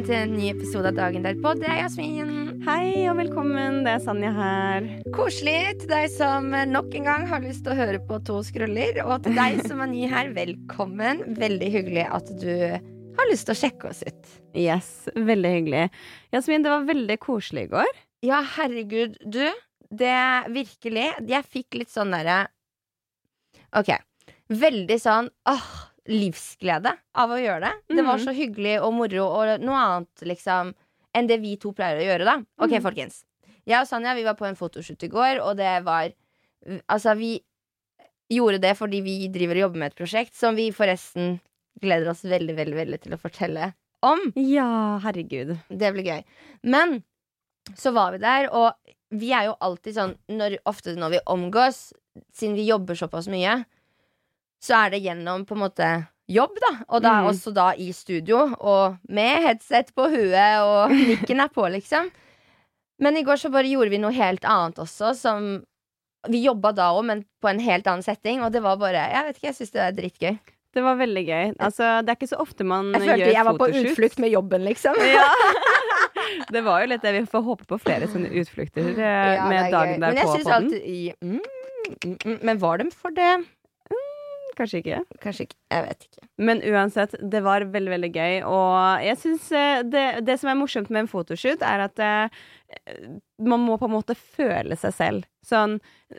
Velkommen til en ny episode av Dagen derpå. Det er Jasmin. Hei og velkommen, det er Sanja her. Koselig til deg som nok en gang har lyst til å høre på to skruller. Og til deg som er ny her, velkommen. Veldig hyggelig at du har lyst til å sjekke oss ut. Yes, veldig hyggelig. Jasmin, det var veldig koselig i går. Ja, herregud, du. Det virkelig Jeg fikk litt sånn derre Ok. Veldig sånn åh, livsglede av å gjøre det. Det var Mhm. så hyggelig og moro og noe annet, liksom, enn det vi to pleier å gjøre, da. Ok, mm. folkens. Jeg og Sanja vi var på en fotoshoot i går, og det var Altså, vi gjorde det fordi vi driver og jobber med et prosjekt som vi forresten gleder oss veldig, veldig, veldig til å fortelle om. Ja, herregud. Det blir gøy. Men så var vi der, og vi er jo alltid sånn når, Ofte når vi omgås, siden vi jobber såpass mye, så er det gjennom på en måte jobb, da. Og da Mm. også da i studio, og med headset på huet, og mikken er på, liksom. Men i går så bare gjorde vi noe helt annet også, som Vi jobba da òg, men på en helt annen setting, og det var bare Jeg vet ikke, jeg syns det er dritgøy. Det var veldig gøy. Altså, det er ikke så ofte man gjør fotoshoot. Jeg følte jeg var på utflukt med jobben, liksom. Ja. det var jo litt det. Vi får håpe på flere sånne utflukter eh, Ja, med dagen der på. Men jeg syns alltid mm, mm, mm, Men var de for det? Kanskje ikke. Kanskje ikke. Jeg vet ikke. Men uansett, det var veldig, veldig gøy. Og jeg syns det, det som er morsomt med en fotoshoot, er at eh, man må på en måte føle seg selv. Sånn,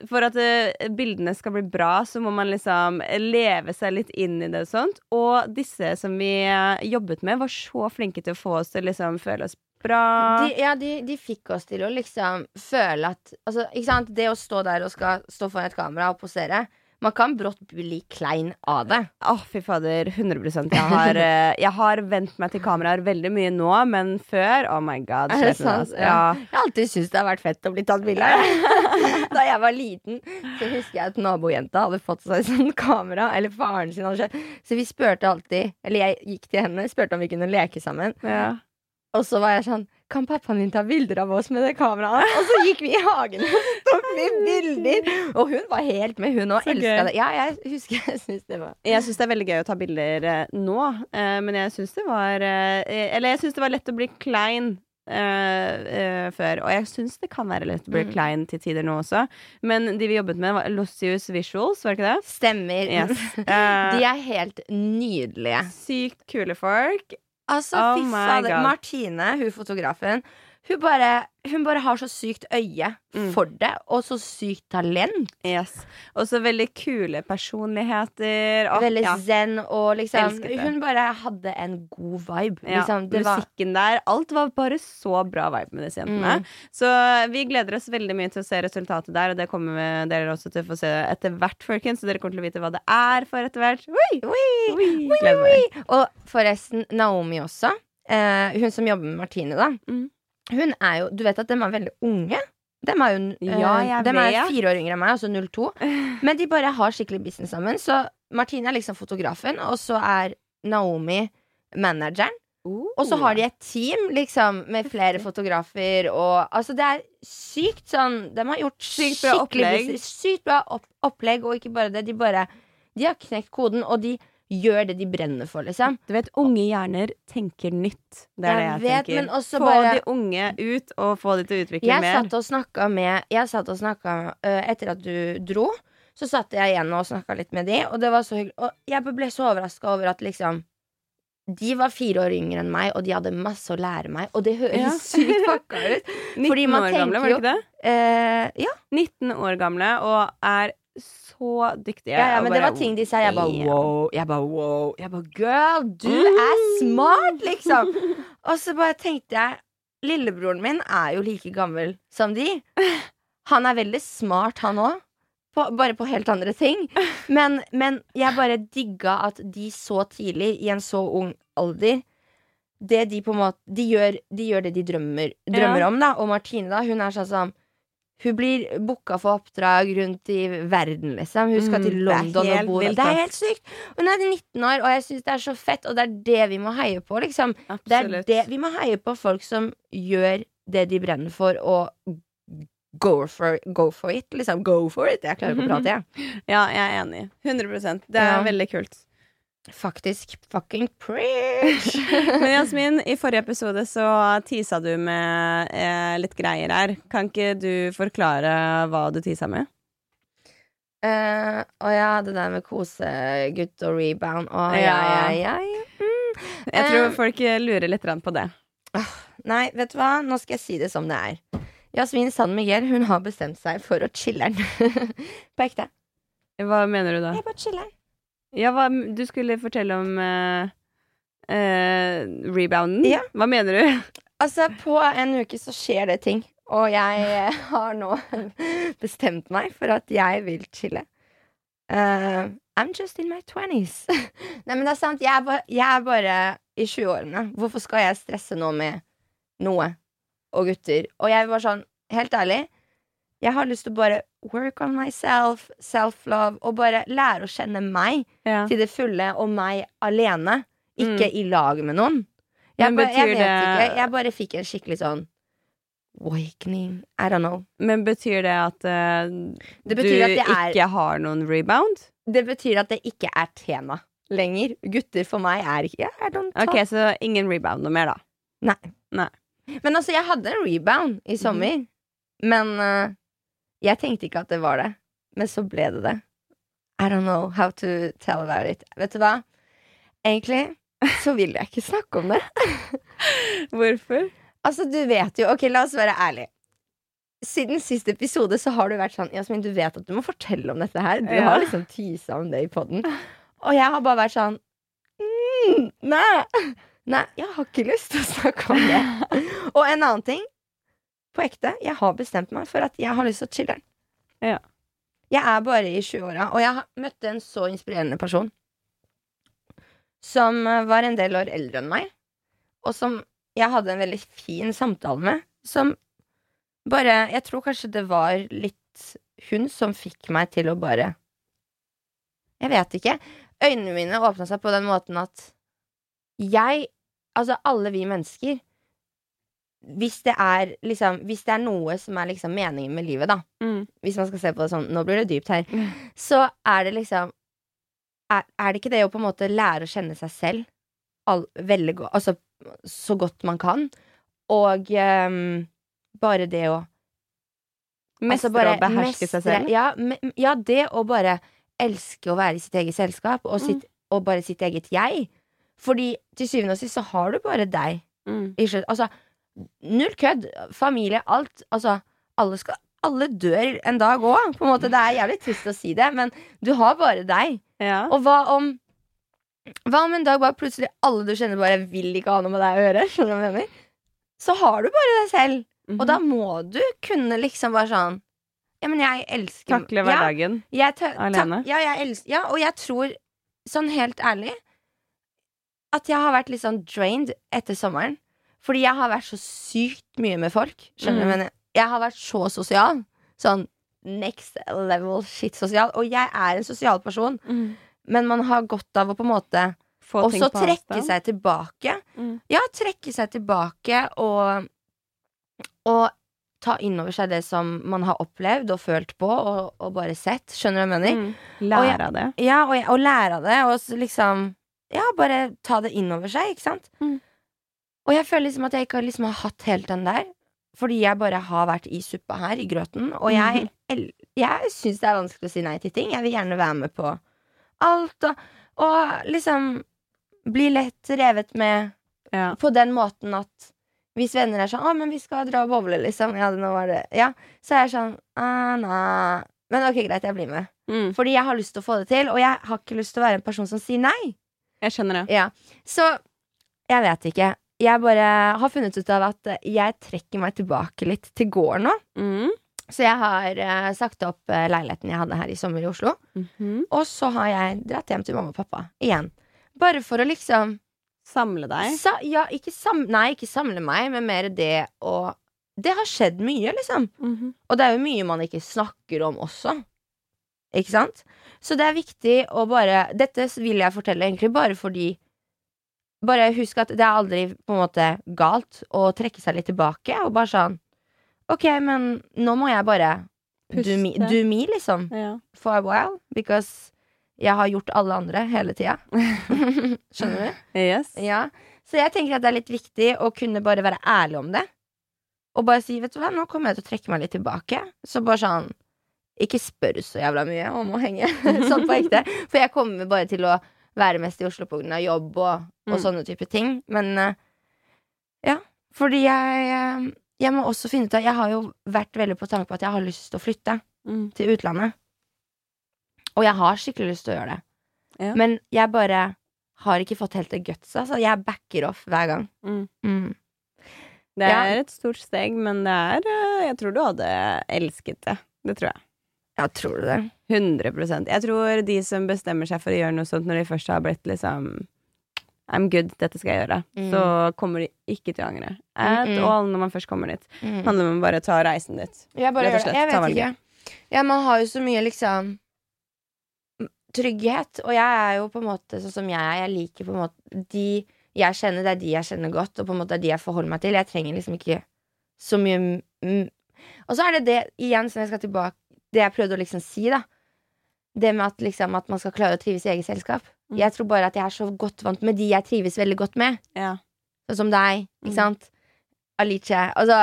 for at eh, bildene skal bli bra, så må man liksom leve seg litt inn i det og sånt. Og disse som vi eh, jobbet med, var så flinke til å få oss til å liksom føle oss bra. De, ja, de, de fikk oss til å liksom føle at altså, ikke sant? Det å stå der og skal stå foran et kamera og posere Man kan brått bli klein av det. Å, fy fader. 100% Jeg har, eh, jeg har vent meg til kameraer veldig mye nå, men før Oh my god. Er det sant? altså. Jeg har alltid syntes det har vært fett å bli tatt bilde av. da jeg var liten, så husker jeg at nabojenta hadde fått seg sånn kamera. Eller faren sin hadde kjøpt. Så vi spurte alltid Eller jeg gikk til henne, spurte om vi kunne leke sammen. Ja. ja. Og så var jeg sånn Kan pappaen min ta bilder av oss med det kameraet? Og så gikk vi i hagen og tok vi bilder! Og hun var helt med, hun òg. Så Elska det. Ja, jeg husker jeg syns det var Jeg syns det er veldig gøy å ta bilder eh, nå, eh, men jeg syns det var eh, Eller jeg syns det var lett å bli klein Uh, uh, før. Og jeg syns det kan være lett å bli Mm. klein til tider nå også. Men de vi jobbet med, var Lossius Visuals, var det ikke det? Stemmer. Yes. Uh, De er helt nydelige. sykt kule folk. Altså, Oh fy fader. Martine, hun fotografen, hun bare, hun bare har så sykt øye Mm. for det, og så sykt talent. Yes. Og så veldig kule personligheter. Åh, Veldig ja. zen, og liksom Hun bare hadde en god vibe. Ja, Liksom, det var musikken der. Alt var bare så bra vibe med disse jentene. Mm. Så vi gleder oss veldig mye til å se resultatet der, og det kommer dere også til å få se etter hvert, folkens. Så dere kommer til å vite hva det er for etter hvert. Og forresten, Naomi også. Eh, hun som jobber med Martine, da. Mm. Hun er jo Du vet at de er veldig unge? De er jo eh, Ja, jeg dem er fire år yngre enn meg, altså 02. Men de bare har skikkelig business sammen. Så Martine er liksom fotografen, og så er Naomi manageren. Og så har de et team liksom med flere fotografer og Altså, det er sykt sånn De har gjort Sykt bra opplegg. business- Sykt bra opp opplegg, og ikke bare det. De bare De har knekt koden, og de gjør det de brenner for, liksom. Du vet, unge hjerner tenker nytt. Det er Jeg det jeg vet, tenker. få bare- de unge ut, og få de til å utvikle Jeg mer. satt og snakka med Jeg satt og snakka uh, Etter at du dro, så satt jeg igjen og snakka litt med de, og det var så hyggelig. Og jeg ble så overraska over at liksom de var fire år yngre enn meg, og de hadde masse å lære meg. Og det høres Ja. sykt fucka ut. 19 fordi man år gamle, var det ikke det? Eh, ja, 19 år gamle, og er så dyktige. ja, ja, men men det var ting de sa. Jeg bare wow. Jeg bare wow. Jeg bare girl, du er smart, liksom. Og så bare tenkte jeg Lillebroren min er jo like gammel som de. Han er veldig smart, han òg. Bare på helt andre ting. Men, men jeg bare digga at de så tidlig, i en så ung alder Det de på en måte De gjør, de, gjør det de drømmer, drømmer Ja. om, da. Og Martine, da, hun er sånn som Hun blir booka for oppdrag rundt i verden, liksom. Hun skal Mm, til London og bo der. Det er helt sykt. Hun er 19 år, og jeg syns det er så fett, og det er det vi må heie på, liksom. Det er det Vi må heie på folk som gjør det de brenner for, og go for, go for it. Liksom, go for it. Jeg klarer ikke å prate, jeg. Ja, jeg er enig. 100% Det er Ja. veldig kult. Faktisk fucking preach! Men Jasmin, i forrige episode så tisa du med eh, litt greier her. Kan ikke du forklare hva du tisa med? Eh, og ja, det der med kosegutt og rebound. Å, ja, Ja, ja, ja. Mm. Jeg tror Eh. folk lurer litt på det. Nei, vet du hva? Nå skal jeg si det som det er. Jasmin San Miguel hun har bestemt seg for å chiller'n. På ekte. Hva mener du da? Jeg bare chiller'n. Ja, hva, du skulle fortelle om uh, uh, rebounden. Ja. Hva mener du? Altså, på en uke så skjer det ting. Og jeg eh, har nå bestemt meg for at jeg vil chille. Uh, I'm just in my twenties. Nei, men det er sant. Jeg er bare, jeg er bare i 20-årene. Hvorfor skal jeg stresse nå med noe? Og gutter. Og jeg var sånn, helt ærlig, jeg har lyst til å bare work on myself, self-love, og bare lære å kjenne meg Ja. til det fulle og meg alene. Ikke i lag med noen. Jeg, Men ba, jeg vet det- ikke. Jeg bare fikk en skikkelig sånn awakening. I don't know. Men betyr det at uh, Det du at det er- ikke har noen rebound? Det betyr at det ikke er tema lenger. Gutter for meg er ikke. Ok, så ingen rebound noe mer, da. Nei. Nei. Men altså, jeg hadde en rebound i sommer. Men eh, jeg tenkte ikke at det var det. Men så ble det det. I don't know how to tell about it. Vet du hva? Egentlig så vil jeg ikke snakke om det. Hvorfor? Altså, du vet jo Ok, la oss være ærlige. Siden siste episode så har du vært sånn Jasmin, du vet at du må fortelle om dette her. Du Ja. har liksom tisa om det i poden. Og jeg har bare vært sånn mm, Nei! Nei, jeg har ikke lyst til å snakke om det. Og en annen ting. På ekte, jeg har bestemt meg for at jeg har lyst til å chille. Ja. Jeg er bare i 20-åra, og jeg møtte en så inspirerende person. Som eh, var en del år eldre enn meg, og som jeg hadde en veldig fin samtale med. Som bare Jeg tror kanskje det var litt hun som fikk meg til å bare Jeg vet ikke. Øynene mine åpna seg på den måten at jeg Altså, alle vi mennesker Hvis det er liksom Hvis det er noe som er liksom meningen med livet, da Mm. Hvis man skal se på det sånn Nå blir det dypt her. Mm. Så er det liksom er, er det ikke det å på en måte lære å kjenne seg selv all, veldig godt Altså så godt man kan? Og um, bare det å Mestre altså bare å beherske seg selv? Ja, me, ja, det å bare elske å være i sitt eget selskap, og, sitt, og bare sitt eget jeg. Fordi til syvende og sist så har du bare deg. Mm. Altså, null kødd. Familie, alt. Altså, alle skal alle dør en dag òg. Det er jævlig trist å si det, men du har bare deg. Ja. Og hva om Hva om en dag bare plutselig alle du kjenner, bare vil ikke ha noe med deg å gjøre? Skjønner du hva jeg mener? Så har du bare deg selv. Og da må du kunne liksom bare sånn Ja, men jeg elsker Takle ja, hverdagen. jeg Alene? Ta, ja, jeg elsker, ja, og jeg tror, sånn helt ærlig, at jeg har vært litt sånn drained etter sommeren. Fordi jeg har vært så sykt mye med folk. Skjønner du? Mm. Men jeg har vært så sosial. Sånn next level shit sosial. Og jeg er en sosial person, men man har godt av å på en måte Få også på trekke avstand. seg tilbake. Mm. Ja, trekke seg tilbake og, og ta inn over seg det som man har opplevd og følt på og, og bare sett. Skjønner du hva jeg mener? Mm. Lære av det. Ja, og, og lære av det, og liksom Ja, bare ta det inn over seg, ikke sant? Mm. Og jeg føler liksom at jeg ikke liksom har hatt helt den der. Fordi jeg bare har vært i suppa her, i grøten. Og jeg, el- jeg syns det er vanskelig å si nei til ting. Jeg vil gjerne være med på alt. Og, og liksom bli lett revet med Ja. på den måten at hvis venner er sånn 'Å, men vi skal dra og bowle', liksom. Ja, nå var det Ja. Så er jeg sånn nei. Men ok, greit, jeg blir med. Mm. Fordi jeg har lyst til å få det til, og jeg har ikke lyst til å være en person som sier nei. Jeg skjønner det. Ja. Så jeg vet ikke. Jeg bare har funnet ut av at jeg trekker meg tilbake litt til gården nå. Mm. Så jeg har uh, sagt opp uh, leiligheten jeg hadde her i sommer i Oslo. Mhm. Og så har jeg dratt hjem til mamma og pappa igjen. Bare for å liksom Samle deg. sa, Ja, ikke sam, nei, ikke samle meg, men mer det å det har skjedd mye, liksom. Mhm. Og det er jo mye man ikke snakker om også. Ikke sant? Så det er viktig å bare Dette vil jeg fortelle egentlig bare fordi Bare husk at det er aldri på en måte galt å trekke seg litt tilbake og bare sånn Ok, men nå må jeg bare Puste. do me, liksom. Ja. For a while. Because jeg har gjort alle andre hele tida. Skjønner du? Yes. Ja, så jeg tenker at det er litt viktig å kunne bare være ærlig om det. Og bare si, vet du hva, nå kommer jeg til å trekke meg litt tilbake. Så bare sånn Ikke spør så jævla mye om å henge. sånn på ekte. For jeg kommer bare til å være mest i Oslo pga. jobb og, og Mm. sånne type ting. Men eh, ja. Fordi jeg eh, Jeg må også finne ut av Jeg har jo vært veldig på tanke på at jeg har lyst til å flytte Mm. til utlandet. Og jeg har skikkelig lyst til å gjøre det. Ja. Men jeg bare har ikke fått helt det gutsa, så jeg backer off hver gang. Mm. Mm. Det Ja. er et stort steg, men det er eh, Jeg tror du hadde elsket det. Det tror jeg. Ja, tror du det? 100% Jeg tror de som bestemmer seg for å gjøre noe sånt når de først har blitt liksom I'm good, dette skal jeg gjøre. Mm. Så kommer de ikke til å angre. At Mm-mm. all når man først kommer dit. Mm. Handler om å bare ta reisen dit. Jeg bare gjør det. Jeg vet ikke. Ja, man har jo så mye liksom trygghet, og jeg er jo på en måte sånn som jeg er. Jeg liker på en måte De jeg kjenner, det er de jeg kjenner godt, og på en måte er de jeg forholder meg til. Jeg trenger liksom ikke så mye mm. Og så er det det, igjen, som jeg skal tilbake Det jeg prøvde å liksom si, da. Det med at, liksom, at man skal klare å trives i eget selskap. Mm. Jeg tror bare at jeg er så godt vant med de jeg trives veldig godt med. Ja. Sånn som deg, ikke Mm. sant? Alice. Altså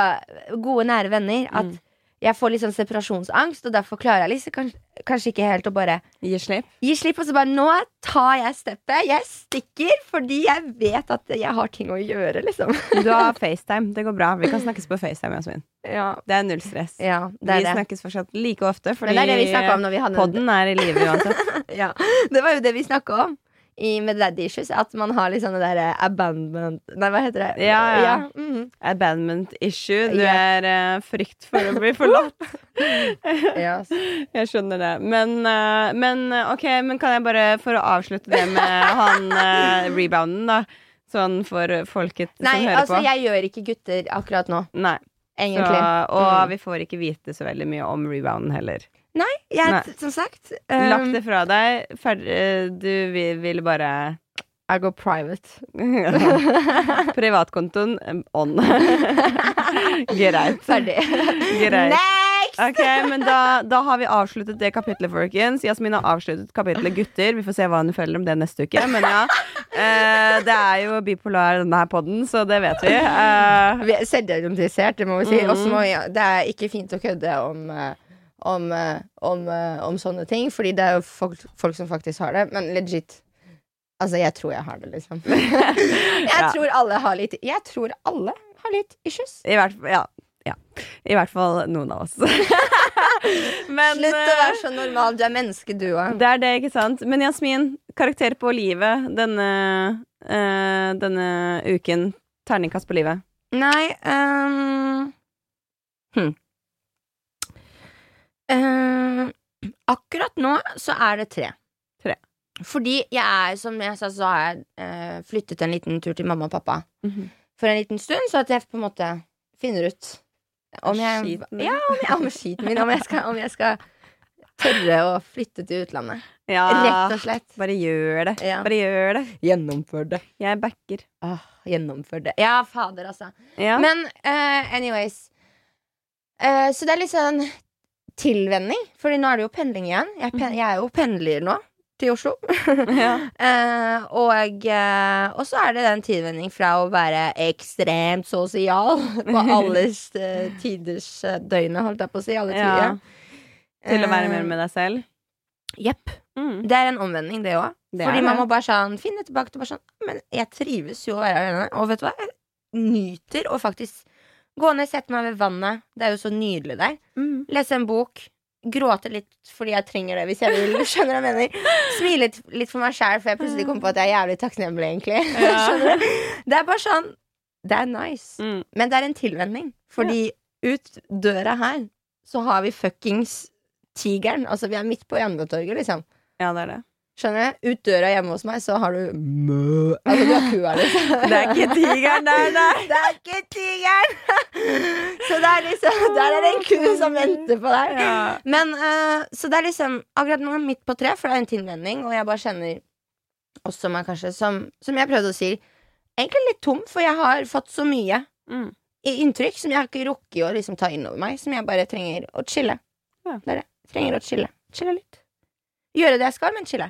gode, nære venner. At Mm. Jeg får litt sånn separasjonsangst, og derfor klarer jeg liksom kanskje, kanskje ikke helt å bare Gi slipp. gi slipp. Og så bare nå tar jeg steppet. Jeg stikker fordi jeg vet at jeg har ting å gjøre, liksom. Du har FaceTime. Det går bra. Vi kan snakkes på FaceTime, Jasmin. Ja, Det er null stress. ja det vi er det. snakkes fortsatt like ofte, fordi det er det vi om når vi hadde podden er i live uansett. Ja, det var jo det vi snakka om. I, med Daddy Issues, at man har litt sånne der abandonment Nei, hva heter det? Ja, ja. mhm. Abandonment issue. Du yeah. er uh, frykt for å bli forlatt. yes. Jeg skjønner det. Men, uh, men eh, ok, men kan jeg bare, for å avslutte det med han uh, rebounden, da. Sånn for folket Nei, som hører altså, på. jeg gjør ikke gutter akkurat nå, Nei. Så, og Mm. vi får ikke vite så veldig mye om rebounden heller. Nei, jeg, Nei. som sagt Lagt um, det fra deg. Ferdig, eh, du vil, vil bare I go private. Privatkontoen eh, on. Greit. Ferdig. Greit. Next! Ok, men da, da har vi avsluttet det kapitlet, folkens. Jasmin har avsluttet kapitlet gutter. Vi får se hva hun føler om det neste uke. Men ja, eh, det er jo bipolar denne her podden, så det vet vi. Eh, Vi er selvdiagnostisert, det må vi si. Mm. Også må vi, det er ikke fint å kødde om eh, om, eh, om, eh, om sånne ting, fordi det er jo folk, folk som faktisk har det. Men legit Altså, jeg tror jeg har det, liksom. jeg Ja. tror alle har litt Jeg tror alle har litt issues. I hvert fall, ja, ja. I hvert fall noen av oss. Men Slutt å eh, være så normal. Du er menneske, du òg. Det er det, ikke sant? Men Jasmin, karakter på livet denne, eh, denne uken. Terningkast på livet. Nei um... hm. Eh, akkurat nå så er det tre. Tre. Fordi jeg er, som jeg sa, så har jeg eh, flyttet en liten tur til mamma og pappa for en liten stund, så at jeg på en måte finner ut om jeg, Skiten ja, om, jeg, om skiten min. Om jeg, skal, om jeg skal tørre å flytte til utlandet. Ja, Rett og slett. bare gjør det. Ja. Bare gjør det. Gjennomfør det. Jeg backer. Ah, gjennomfør det. Ja, fader, altså. Ja. Men uh, anyways Uh, Så det er litt sånn tilvenning, Fordi nå er det jo pendling igjen. Jeg, pen jeg er jo pendler nå til Oslo. ja. Eh, og, eh, og så er det den tilvenning fra å være ekstremt sosial på alles eh, tiders eh, døgnet, holdt jeg på å si. Alle Ja. Til å være mer med deg selv. Jepp. Mm. Det er en omvending, det òg. Fordi man må bare sånn finne tilbake til bare sånn Men jeg trives jo å være alene. Og vet du hva? Jeg nyter å faktisk gå ned, sette meg ved vannet. Det er jo så nydelig der. Mm. Lese en bok. Gråte litt fordi jeg trenger det, hvis jeg vil. Skjønner jeg mener? Smile litt, litt for meg sjæl, for jeg plutselig kom på at jeg er jævlig takknemlig, egentlig. Ja. Det er bare sånn Det er nice. Mm. Men det er en tilvenning. Fordi ut døra her så har vi fuckings tigeren. Altså, vi er midt på Jernbanetorget, liksom. Ja, det er det. Skjønner du? Ut døra hjemme hos meg, så har du mø. Altså, du har kua, liksom. Det er ikke tigeren der, nei. Det er ikke tigeren! Så det er liksom Der er det en ku som venter på deg. Ja. Men uh, Så det er liksom akkurat nå midt på tre, for det er en tilvenning, og jeg bare kjenner også meg kanskje som, som jeg prøvde å si, egentlig litt tom, for jeg har fått så mye Mm. inntrykk som jeg har ikke rukket å liksom ta inn over meg, som jeg bare trenger å chille. Ja. Det er det. Trenger å chille. Chille litt. Gjøre det jeg skal, men chille.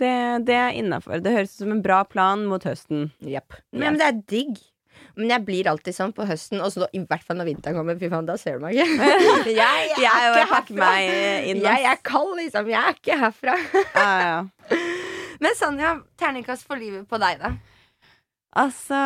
Det, det er innafor. Det høres ut som en bra plan mot høsten. Yep. Men det er digg. Men jeg blir alltid sånn på høsten, og i hvert fall når vinteren kommer. Fy faen, da ser du meg ikke. jeg, jeg er ikke herfra. meg inn. Jeg er kald, liksom. Jeg er ikke herfra. ah, ja. Men Sanja, terningkast for livet på deg, da. Altså,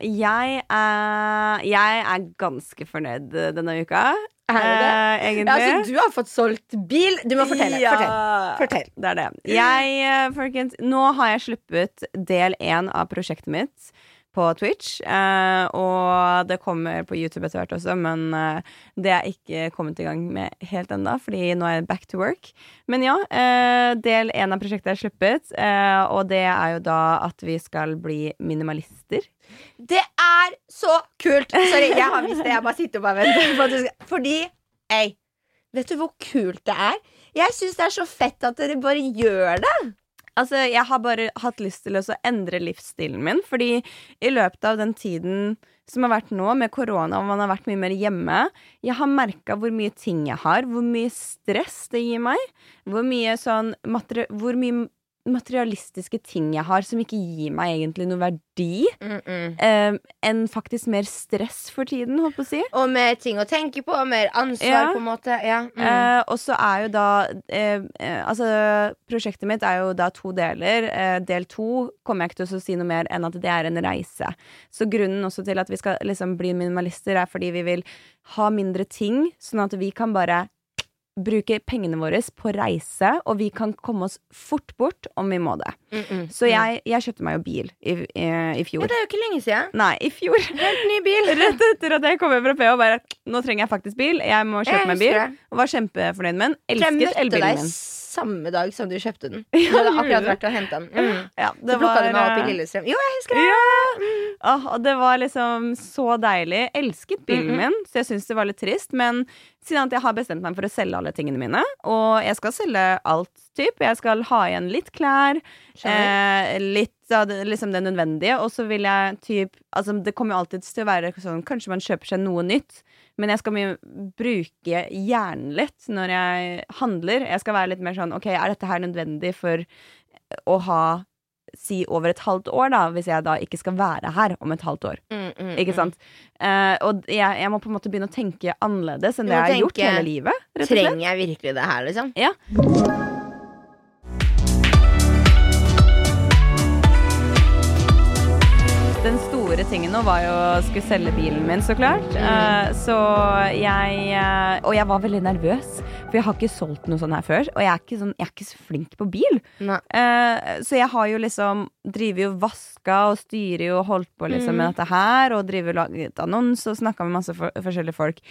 jeg er Jeg er ganske fornøyd denne uka. Er du det? Eh, egentlig. Ja, altså, du har fått solgt bil. Du må fortelle. Ja, Fortell. Fortell. Det er det. Jeg, eh, folkens, nå har jeg sluppet del én av prosjektet mitt på Twitch. eh, og det kommer på YouTube etter hvert også, men eh, det er ikke kommet i gang med helt ennå, fordi nå er jeg back to work. Men ja, eh, del én av prosjektet er sluppet, eh, og det er jo da at vi skal bli minimalister. Det er så kult! Sorry, jeg har visst det. Jeg bare sitter og bare venter. Fordi, ei, vet du hvor kult det er? Jeg syns det er så fett at dere bare gjør det. Altså, jeg har bare hatt lyst til å endre livsstilen min, fordi i løpet av den tiden som har vært nå, med korona, og man har vært mye mer hjemme, jeg har merka hvor mye ting jeg har, hvor mye stress det gir meg, hvor mye sånn Hvor mye materialistiske ting jeg har som ikke gir meg egentlig noe verdi, eh, enn faktisk mer stress for tiden, holdt på å si. Og mer ting å tenke på, og mer ansvar, Ja. på en måte. Ja. Mm. Eh, og så er jo da eh, eh, Altså, prosjektet mitt er jo da to deler. Eh, del to kommer jeg ikke til å si noe mer enn at det er en reise. Så grunnen også til at vi skal liksom bli minimalister, er fordi vi vil ha mindre ting, sånn at vi kan bare bruke pengene våre på reise, og vi kan komme oss fort bort om vi må det. Mm, mm, Så jeg, jeg kjøpte meg jo bil i, i, i Ja, fjor. det er jo ikke lenge siden. Nei, i fjor. Helt ny bil. Rett etter at jeg kom hjem fra PH, bare Nå trenger jeg faktisk bil. Jeg må kjøpe Jeg meg bil. det. Og var kjempefornøyd med den. Elsket elbilen min. Samme dag som du kjøpte den. Du hadde akkurat vært og henta den. Mm. Ja, Så plukka du meg opp i eh, Lillestrøm. Jo, jeg husker det! Ja! Oh, og det var liksom så deilig. Jeg Elsket bilen Mm, mm. min, så jeg syns det var litt trist. Men siden at jeg har bestemt meg for å selge alle tingene mine, og jeg skal selge alt, typ. Jeg skal ha igjen litt klær, eh, litt av det, liksom det nødvendige, og så vil jeg typ Altså, det kommer jo alltid til å være sånn Kanskje man kjøper seg noe nytt, men jeg skal mye bruke hjernen litt når jeg handler. Jeg skal være litt mer sånn OK, er dette her nødvendig for å ha si over et halvt år, da, hvis jeg da ikke skal være her om et halvt år. Mm, mm, Ikke mm. sant? Uh, og jeg, jeg må på en måte begynne å tenke annerledes enn det jeg har gjort hele livet. Trenger jeg virkelig det her, liksom? Ja. Store tingen nå var jo å skulle selge bilen min, så klart. Eh, så jeg eh, Og jeg var veldig nervøs, for jeg har ikke solgt noe sånn her før. Og jeg er ikke, sånn, jeg er ikke så flink på bil. Nei. Eh, så jeg har jo liksom Driver jo vaska og styrer jo og holdt på liksom med dette her. Og driver laget annonse og snakka med masse for, forskjellige folk.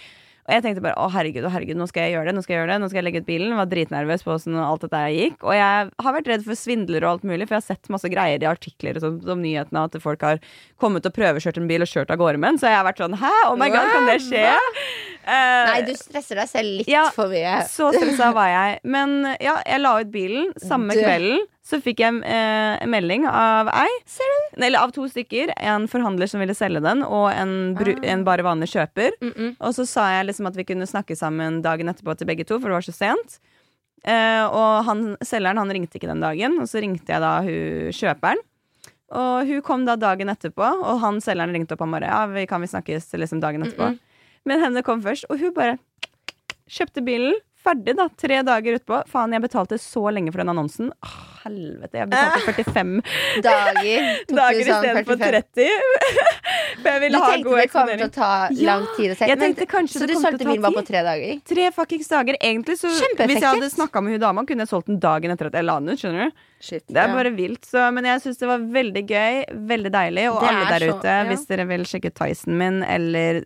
Og jeg tenkte bare å herregud, å herregud, nå skal jeg gjøre det. Nå skal jeg gjøre det, nå skal jeg legge ut bilen. Var dritnervøs på åssen alt dette gikk. Og jeg har vært redd for svindlere og alt mulig, for jeg har sett masse greier i artikler og sånt om nyhetene at folk har kommet og prøvekjørt en bil og kjørt av gårde med den. Så jeg har vært sånn hæ, oh my god, kan det skje? Uh, Nei, du stresser deg selv litt Ja, for mye. så stressa var jeg. Men ja, jeg la ut bilen. Samme Du- kvelden så fikk jeg eh, en melding av ei. Eller av to stykker. En forhandler som ville selge den, og en, bru Ah. en bare vanlig kjøper. Mm, mm. Og så sa jeg liksom at vi kunne snakke sammen dagen etterpå til begge to, for det var så sent. Eh, og han, selgeren han ringte ikke den dagen, og så ringte jeg da hun kjøperen. Og hun kom da dagen etterpå, og han selgeren ringte opp og bare Ja, vi kan vi snakkes liksom dagen etterpå. Mm, Men henne kom først, og hun bare kjøpte bilen. Ferdig, da. Tre dager utpå. Faen, jeg betalte så lenge for den annonsen. Åh, helvete, jeg betalte 45 Dager. Tok du dager sånn istedenfor 30. For jeg Du ville ha tenkte god det kom til å ta lang tid å sette men- Så du solgte bilen bare på tre dager? Tre fuckings dager. Egentlig så Hvis jeg hadde snakka med hun dama, kunne jeg solgt den dagen etter at jeg la den ut. Skjønner du? Shit. Det er bare vilt. Så, men jeg syns det var veldig gøy, veldig deilig. Og alle er der så- ute, ja. hvis dere vil sjekke Tyson min eller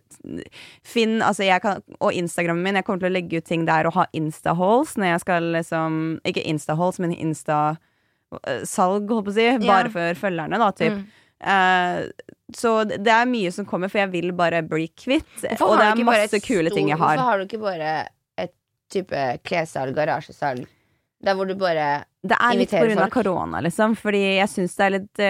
Finn altså jeg kan, Og Instagrammen min. Jeg kommer til å legge ut ting der og ha Insta-halls når jeg skal liksom Ikke Insta-halls, men Insta-salg, holdt på å si. Bare Bare for følgerne, da, typ. Mm. Uh, så det er mye som kommer, for jeg vil bare bli kvitt. Hvorfor og det er masse kule ting jeg har. Hvorfor har du ikke bare et type klessalg, garasjesalg, der hvor du bare Det er litt av korona, liksom. Fordi jeg syns det er litt uh,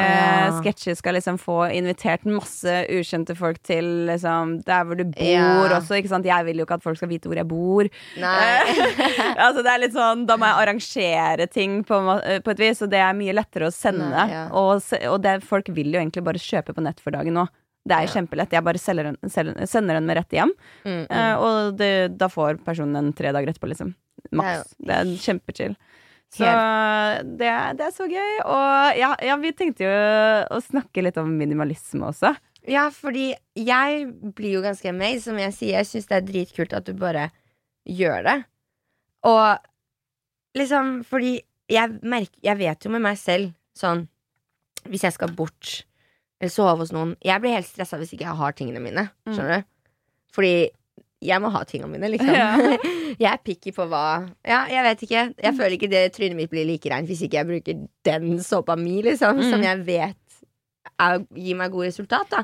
Ah. sketchy. Skal liksom få invitert masse ukjente folk til liksom der hvor du bor Ja. også, ikke sant. Jeg vil jo ikke at folk skal vite hvor jeg bor. Nei. altså det er litt sånn Da må jeg arrangere ting på, en eh, på et vis, og det er mye lettere å sende. Nei, ja. Og, og det, folk vil jo egentlig bare kjøpe på nett for dagen nå. Det er Ja. kjempelett. Jeg bare en, sender den med rett hjem, Mm, mm. Uh, og det, da får personen den tre dager etterpå, liksom. Maks. Det er, kjempechill. Så det, det er så gøy. Og ja, ja, vi tenkte jo å snakke litt om minimalisme også. Ja, fordi jeg blir jo ganske amazed, som jeg sier. Jeg syns det er dritkult at du bare gjør det. Og liksom, fordi jeg merker Jeg vet jo med meg selv sånn Hvis jeg skal bort eller sove hos noen Jeg blir helt stressa hvis ikke jeg har tingene mine. Mm. Skjønner du? Fordi jeg må ha tingene mine, liksom. Ja. jeg er picky på hva Ja, jeg vet ikke. Jeg føler ikke det trynet mitt blir like reint hvis ikke jeg bruker den såpa mi, liksom, Mm. som jeg vet er, gir meg god resultat, da.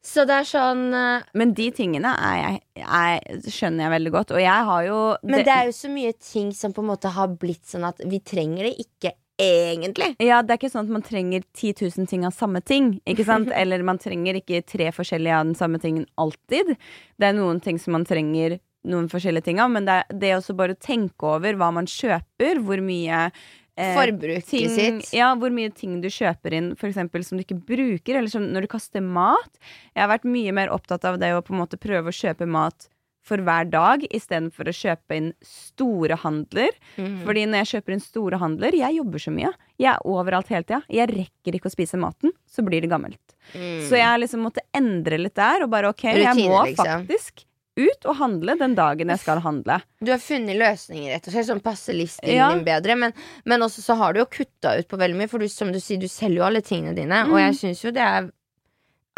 Så det er sånn eh, Men de tingene er jeg, er, skjønner jeg veldig godt. Og jeg har jo Men det er jo så mye ting som på en måte har blitt sånn at vi trenger det ikke egentlig. Ja, det er ikke sånn at man trenger 10 000 ting av samme ting. Ikke sant? Eller man trenger ikke tre forskjellige av den samme tingen alltid. Det er noen ting som man trenger noen forskjellige ting av, men det er det også bare å tenke over hva man kjøper, hvor mye eh, Forbruket ting, sitt. ja, hvor mye ting du kjøper inn for eksempel, som du ikke bruker, eller som når du kaster mat. Jeg har vært mye mer opptatt av det å på en måte prøve å kjøpe mat for hver dag, istedenfor å kjøpe inn store handler. Mm. Fordi når jeg kjøper inn store handler, jeg jobber så mye. Jeg er overalt hele tida. Jeg rekker ikke å spise maten, så blir det gammelt. Mm. Så jeg liksom måtte endre litt der, og bare ok, jeg må liksom. faktisk ut og handle den dagen jeg skal handle. Du har funnet løsninger rett og slett som passer livsstilen Ja. din bedre. Men, men også så har du jo kutta ut på veldig mye, for du, som du sier, du selger jo alle tingene dine. Mm. Og jeg syns jo det er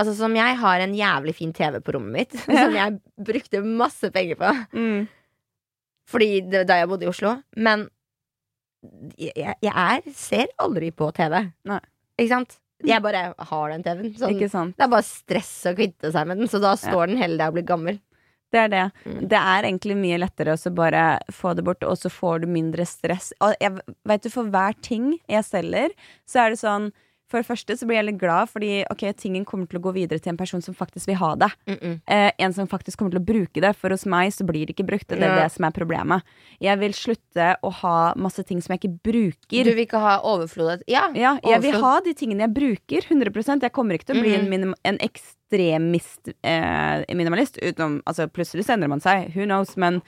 Altså Som jeg har en jævlig fin TV på rommet mitt, som jeg brukte masse penger på Mm. Fordi det, da jeg bodde i Oslo. Men jeg, jeg er, ser aldri på TV. Nei. Ikke sant? Jeg bare har den TV-en. Sånn, det er bare stress å kvitte seg med den, så da står den hele der og blir gammel. Det er det. Mm. Det er egentlig mye lettere å bare få det bort, og så får du mindre stress. Og jeg vet du, for hver ting jeg selger, så er det sånn For det første så blir jeg litt glad, fordi ok, tingen kommer til å gå videre til en person som faktisk vil ha det. Mm -mm. eh, en som faktisk kommer til å bruke det. For hos meg så blir det ikke brukt. Det er Ja. det som er problemet. Jeg vil slutte å ha masse ting som jeg ikke bruker. Du vil ikke ha overflod Ja, ja, jeg vil ha de tingene jeg bruker. 100% Jeg kommer ikke til å bli en, -hmm. en ekstremist eh, minimalist. Utenom, altså Plutselig så endrer man seg. Who knows? Men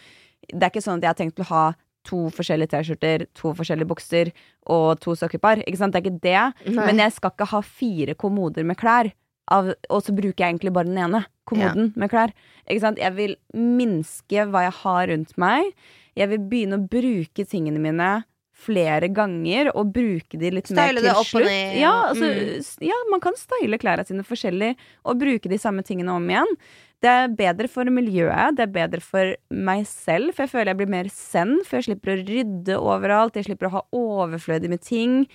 det er ikke sånn at jeg har tenkt å ha to forskjellige T-skjorter, to forskjellige bukser og to sokkepar. Ikke sant? Det er ikke det. Nei. Men jeg skal ikke ha fire kommoder med klær. Av, og så bruker jeg egentlig bare den ene kommoden med klær. Ikke sant? Jeg vil minske hva jeg har rundt meg. Jeg vil begynne å bruke tingene mine flere ganger, og bruke de litt mer Style til det opp og slutt. ned, Ja, ja. altså, Mm. ja, man kan style klærne sine forskjellig og bruke de samme tingene om igjen. Det er bedre for miljøet, det er bedre for meg selv, for jeg føler jeg blir mer zen, for jeg slipper å rydde overalt, jeg slipper å ha overflødig med ting.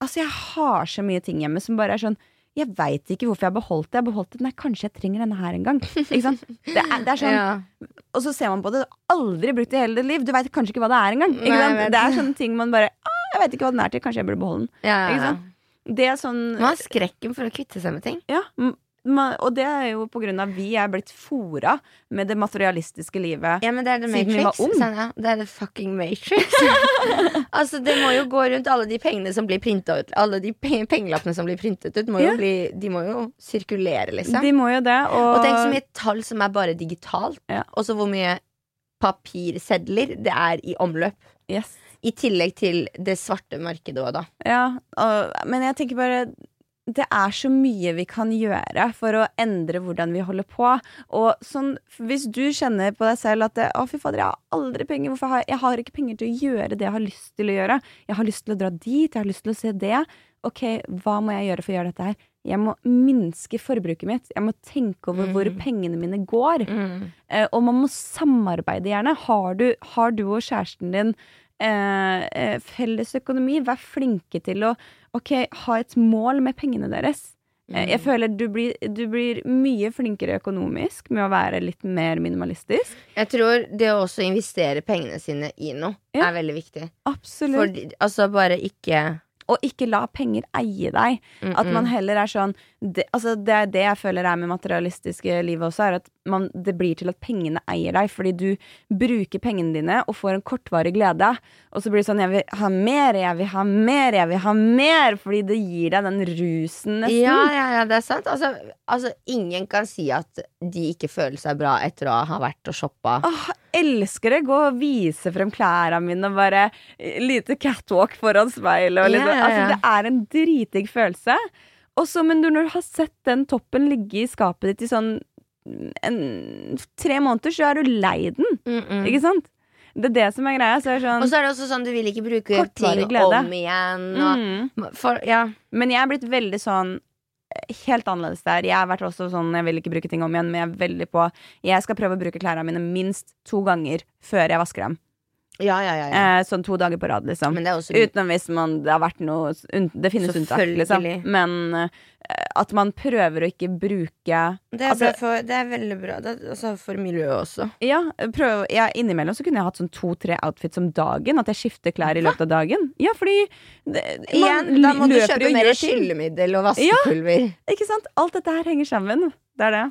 Altså, jeg har så mye ting hjemme som bare er sånn Jeg veit ikke hvorfor jeg har beholdt det. Jeg har beholdt det, Nei, kanskje jeg trenger denne her en gang. Ikke sant? Det er, det er sånn ja. og så ser man på det, du har aldri brukt det i hele ditt liv. Du veit kanskje ikke hva det er engang. Ikke Nei, sant? Det er sånne ting man bare Jeg vet ikke hva den er til, kanskje jeg burde beholde den. Ja, Ikke ja, sant? Det er sånn Man har skrekken for å kvitte seg med ting. Ja, og det er jo på grunn av vi er blitt fora med det materialistiske livet. Ja, men det er The Matrix. ung. Sånn, ja. Det er The fucking Matrix. altså, det må jo gå rundt alle de pengene som blir printa ut. Alle de pe pengelappene som blir printet ut, må Ja. bli, de må jo sirkulere, liksom. De må jo det, og, Og tenk så mye tall som er bare digitalt, Ja. og så hvor mye papirsedler det er i omløp. yes. I tillegg til det svarte markedet òg, da. Ja, og, men jeg tenker bare det er så mye vi kan gjøre for å endre hvordan vi holder på. Og sånn, hvis du kjenner på deg selv at det, 'Å, fy fader, jeg har aldri penger. Hvorfor har jeg, jeg har ikke penger til å gjøre det jeg har lyst til å gjøre?' 'Jeg har lyst til å dra dit. Jeg har lyst til å se det.' Ok, hva må jeg gjøre for å gjøre dette her? Jeg må minske forbruket mitt. Jeg må tenke over hvor Mm. pengene mine går. Mm. Eh, og man må samarbeide gjerne. Har du, har du og kjæresten din eh, eh, felles økonomi, vær flinke til å ok, ha et mål med pengene deres. Eh, jeg Mm. føler du blir, du blir mye flinkere økonomisk med å være litt mer minimalistisk. Jeg tror det å også investere pengene sine i noe Ja. er veldig viktig. Absolutt. For, altså bare ikke Og ikke la penger eie deg. mm, At man mm. heller er sånn det, altså det er det jeg føler er med materialistiske livet også, er at man, det blir til at pengene eier deg, fordi du bruker pengene dine og får en kortvarig glede. Og så blir det sånn 'jeg vil ha mer, jeg vil ha mer, jeg vil ha mer', fordi det gir deg den rusen, nesten. Ja, ja, ja, det er sant. Altså, altså, ingen kan si at de ikke føler seg bra etter å ha vært og shoppa. Åh, elsker det! Gå og vise frem klærne mine og bare eh, lite catwalk foran speilet. Ja, ja, ja. Altså, det er en dritdigg følelse. Og så, men når du har sett den toppen ligge i skapet ditt i sånn en, tre måneder, så er du lei den. Mm, mm. Ikke sant? Det er det som er greia. Så er sånn, Og så er det også sånn du vil ikke bruke ting glede. om igjen. Og, mm. for, ja. Men jeg er blitt veldig sånn eh, Helt annerledes der. Jeg har vært også sånn, jeg vil ikke bruke ting om igjen, men jeg er veldig på Jeg skal prøve å bruke klærne mine minst to ganger før jeg vasker dem. Ja, ja, ja, ja. Eh, sånn to dager på rad, liksom. Det også Utenom hvis man, det har vært noe Det finnes unntak, liksom. Men eh, at man prøver å ikke bruke det, er altså- bra for, det er veldig bra. Det er, altså, for miljøet også. Ja, prøv, ja, innimellom så kunne jeg hatt sånn to-tre outfits om dagen. At jeg skifter klær i løpet av dagen. Ja, fordi det, man da må du kjøpe mer skyllemiddel og vaskepulver. Ikke sant? Alt dette her henger sammen. Det er det.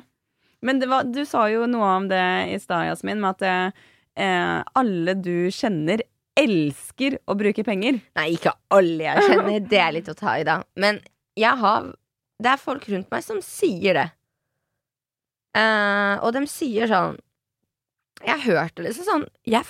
Men det var, du sa jo noe om det i stad, Jasmin, med at eh, alle du kjenner, elsker å bruke penger. Nei, ikke alle jeg kjenner. Det er litt å ta i, da. Men jeg har Det er folk rundt meg som sier det. Eh, og de sier sånn Jeg har hørt det liksom sånn Jeg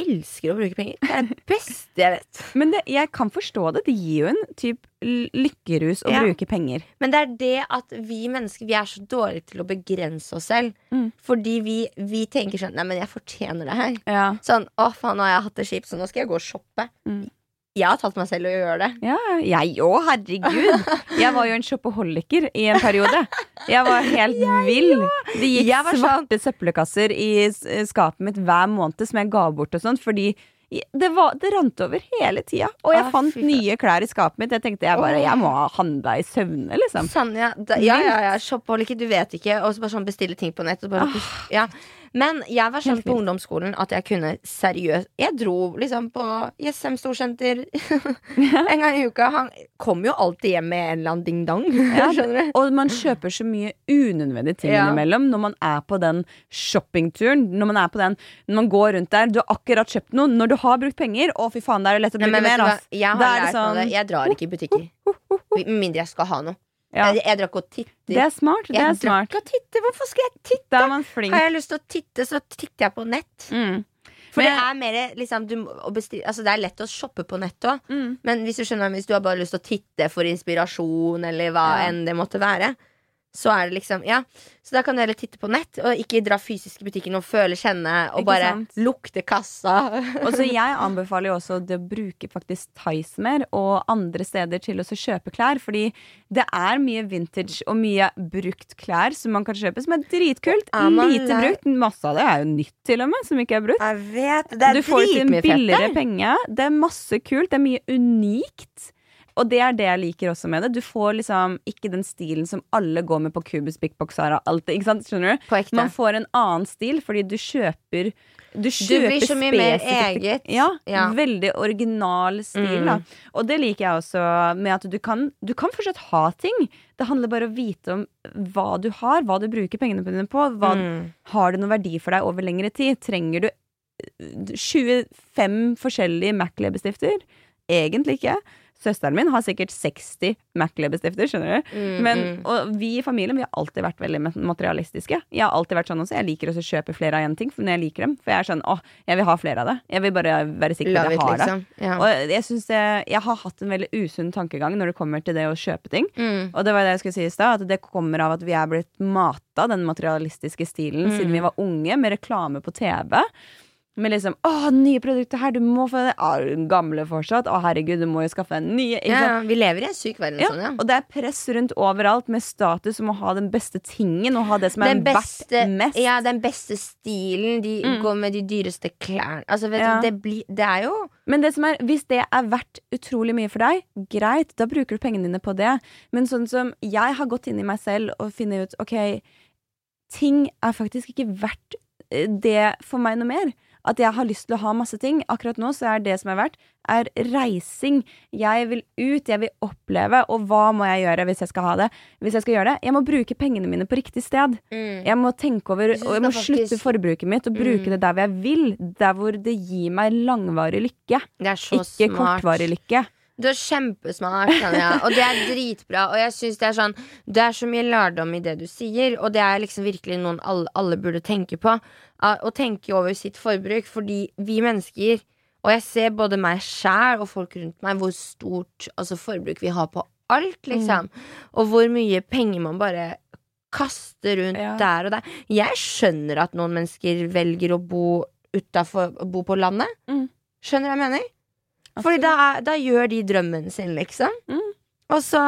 elsker å bruke penger. Det er det beste jeg vet. Men det, jeg kan forstå det. Det gir jo en typ l- lykkerus å Ja. bruke penger. Men det er det at vi mennesker Vi er så dårlige til å begrense oss selv. Mm. Fordi vi, vi tenker sånn Nei, men jeg fortjener det her. Ja. Sånn, å faen, nå har jeg hatt det kjipt, så nå skal jeg gå og shoppe. Mm. Jeg har tatt meg selv i å gjøre det. Ja, jeg òg, herregud. Jeg var jo en shopaholiker i en periode. Jeg var helt vill. Det gikk Jeg var sånn- svarte søppelkasser i skapet mitt hver måned som jeg ga bort og sånn, fordi det, var, det rant over hele tida. Og jeg Ah, fant fy nye klær i skapet mitt. Jeg tenkte jeg bare Jeg må ha handla i søvne, liksom. Sanja, ja, da, ja, ja, ja shopaholiker, du vet ikke. Og så bare sånn bestille ting på nett. Og bare, ja. Men jeg var sånn på ungdomsskolen at jeg kunne seriøst Jeg dro liksom på Jessheim Storsenter en gang i uka. Han kom jo alltid hjem med en eller annen ding-dong. Ja. Og man kjøper så mye unødvendige ting Ja. innimellom når man er på den shoppingturen. Når man er på den Når man går rundt der, du har akkurat kjøpt noe. Når du har brukt penger, å fy faen, det er lett å bruke mer, ass. Jeg har lært sånn, det. Jeg drar ikke i butikker. Med mindre jeg skal ha noe. Ja. Jeg, jeg drakk og titter. Det er smart. Det jeg er smart. drakk og titter. Hvorfor skal jeg titte? Da er man flink. Har jeg lyst til å titte, så titter jeg på nett. Mm. For Men- det er mer liksom du, bestille, altså, Det er lett å shoppe på nett òg. Mm. Men hvis du skjønner Hvis du har bare lyst til å titte for inspirasjon, eller hva Ja. enn det måtte være, så er det liksom Ja. Så da kan du heller titte på nett, og ikke dra fysisk i butikken og føle, kjenne, og Ikke bare sant? lukte kassa. Og så Jeg anbefaler jo også det å bruke faktisk Tice mer og andre steder til å kjøpe klær. Fordi det er mye vintage og mye brukt klær som man kan kjøpe, som er dritkult. Er Lite brukt. Masse av det er jo nytt, til og med, som ikke er brukt. Jeg vet, det er du får det til en billigere penge. Det er masse kult. Det er mye unikt. Og det er det jeg liker også med det. Du får liksom ikke den stilen som alle går med på Cubus, Big Box, Sara, alt det. Ikke sant? Skjønner du? Man får en annen stil fordi du kjøper Du Du kjøper blir så mye mer eget. Ja, Ja. veldig original stil, Mm. da. Og det liker jeg også med at du kan Du kan fortsatt ha ting. Det handler bare om å vite om hva du har, hva du bruker pengene dine på. Hva, Mm. Har det noen verdi for deg over lengre tid? Trenger du eh, 25 forskjellige Mac-leppestifter? Egentlig ikke. Søsteren min har sikkert 60 Mac-leppestifter, skjønner du. Mm, Men, mm. og vi i familien vi har alltid vært veldig materialistiske. Jeg har alltid vært sånn også. Jeg liker også å kjøpe flere av en ting når jeg liker dem. For jeg er sånn åh, jeg vil ha flere av det. Jeg vil bare være sikker på at jeg har har det. liksom. Ja. Og jeg syns jeg, jeg har hatt en veldig usunn tankegang når det kommer til det å kjøpe ting. Mm. Og det var det jeg skulle si i stad, at det kommer av at vi er blitt mata den materialistiske stilen Mm. siden vi var unge, med reklame på TV. Med liksom 'Å, nye produkter her, du må få det'. Å, gamle fortsatt. 'Å, herregud, du må jo skaffe deg nye'. Ja, vi lever i en syk verden Ja, sånn, ja. Og det er press rundt overalt med status om å ha den beste tingen og ha det som er Den beste, verdt mest. ja, den beste stilen. De Mm. går med de dyreste klærne. Altså, vet Ja. du, det, blir- det er jo Men det som er, hvis det er verdt utrolig mye for deg, greit, da bruker du pengene dine på det. Men sånn som jeg har gått inn i meg selv og funnet ut ok, ting er faktisk ikke verdt eh, det for meg noe mer. At jeg har lyst til å ha masse ting. Akkurat nå så er det som er verdt, er reising. Jeg vil ut, jeg vil oppleve. Og hva må jeg gjøre hvis jeg skal ha det? Hvis jeg skal gjøre det? Jeg må bruke pengene mine på riktig sted. mm. Jeg må tenke over, og jeg må faktisk... slutte forbruket mitt og bruke Mm. det der hvor jeg vil. Der hvor det gir meg langvarig lykke. Ikke smart. kortvarig lykke. Du er kjempesmart, Tanja. Og det er dritbra. Og jeg synes det er sånn Det er så mye lærdom i det du sier, og det er liksom virkelig noen alle, alle burde tenke på. Å tenke over sitt forbruk. Fordi vi mennesker, og jeg ser både meg sjæl og folk rundt meg, hvor stort altså, forbruk vi har på alt, liksom. Og hvor mye penger man bare kaster rundt Ja. der og der. Jeg skjønner at noen mennesker velger å bo utafor Bo på landet. Mm. Skjønner du hva jeg mener? Fordi da, da gjør de drømmen sin, liksom. Mm. Og så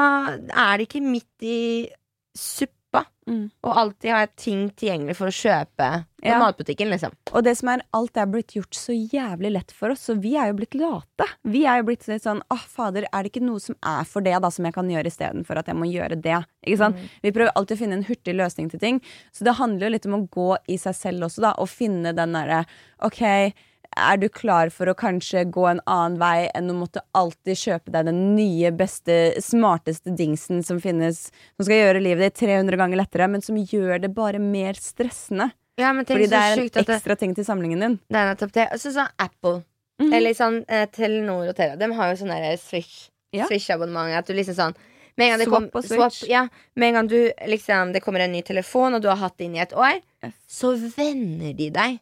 er det ikke midt i suppa Mm. og alltid har jeg ting tilgjengelig for å kjøpe på Ja. matbutikken, liksom. Og det som er, alt er blitt gjort så jævlig lett for oss, så vi er jo blitt late. Vi er jo blitt litt sånn åh, fader, er det ikke noe som er for det, da, som jeg kan gjøre istedenfor at jeg må gjøre det? Ikke sant? Vi prøver alltid å finne en hurtig løsning til ting, så det handler jo litt om å gå i seg selv også, da, og finne den derre ok, er du klar for å kanskje gå en annen vei enn å måtte alltid kjøpe deg den nye, beste, smarteste dingsen som finnes, som skal gjøre livet ditt 300 ganger lettere, men som gjør det bare mer stressende? Ja, Fordi det er en ekstra det, ting til samlingen din. det er nettopp det. Og så sånn Apple. Mhm. Eller sånn eh, Telenor og Telia. De har jo sånn der Switch. Ja. Swish-abonnement. At du liksom sånn med en gang det Swap ja, med en gang du liksom Det kommer en ny telefon, og du har hatt det inn i et år, Yes. så venner de deg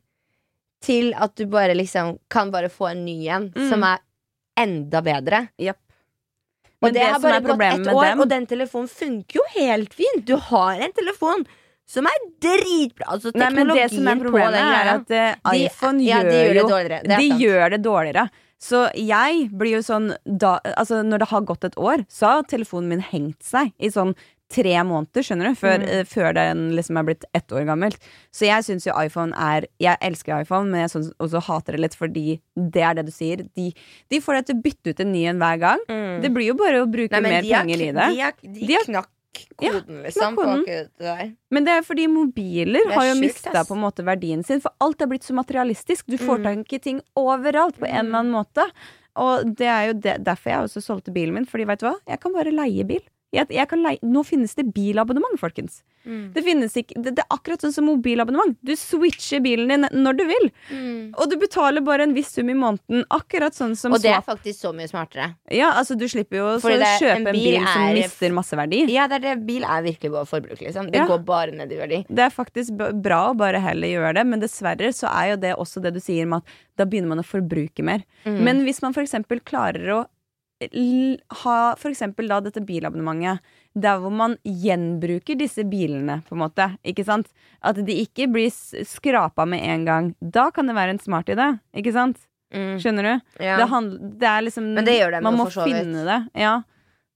til at du bare liksom kan bare få en ny en Mm. som er enda bedre. Japp. Og det, det har bare gått ett år, dem- og den telefonen funker jo helt fint. Du har en telefon som er dritbra. Altså, Nei, men det som er problemet, er at De- iPhone ja, de gjør, det dårligere. Det De sant. gjør det dårligere. Så jeg blir jo sånn da, Altså, når det har gått et år, så har telefonen min hengt seg i sånn tre måneder, skjønner du, før, Mm. uh, før den liksom er blitt ett år gammelt. Så jeg syns jo iPhone er Jeg elsker iPhone, men jeg synes også hater det litt fordi det er det du sier. De, de får deg til å bytte ut en ny en hver gang. Mm. Det blir jo bare å bruke Nei, mer penger i det. De, har, de, De har- knakk koden, liksom. koden. Men det er fordi mobiler er har jo mista verdien sin. For alt er blitt så materialistisk. Du får Mm. tak i ting overalt på en eller annen måte. Og det er jo det, derfor jeg også solgte bilen min. Fordi vet du hva? Jeg kan bare leie bil. Leie, nå finnes det bilabonnement, folkens. Mm. Det, ikke, det, det er akkurat sånn som mobilabonnement. Du switcher bilen din når du vil. Mm. Og du betaler bare en viss sum i måneden. Akkurat sånn som Og det er faktisk så mye smartere. Ja, altså Du slipper jo å kjøpe en en bil er, som er- mister masse verdi. Ja, det er det. Bil er virkelig bare forbruk, liksom. Det Ja. går bare ned i verdi. Det er faktisk bra å bare heller gjøre det, men dessverre så er jo det også det du sier med at da begynner man å forbruke mer. Mm. Men hvis man eksempel klarer å ha eksempel da dette bilabonnementet der hvor man gjenbruker disse bilene, på en måte, ikke sant? At de ikke blir skrapa med en gang. Da kan det være en smart idé, ikke sant? Mm. Skjønner du? Ja. Det, handler, det er liksom Men det gjør det, Man må finne det. Ja.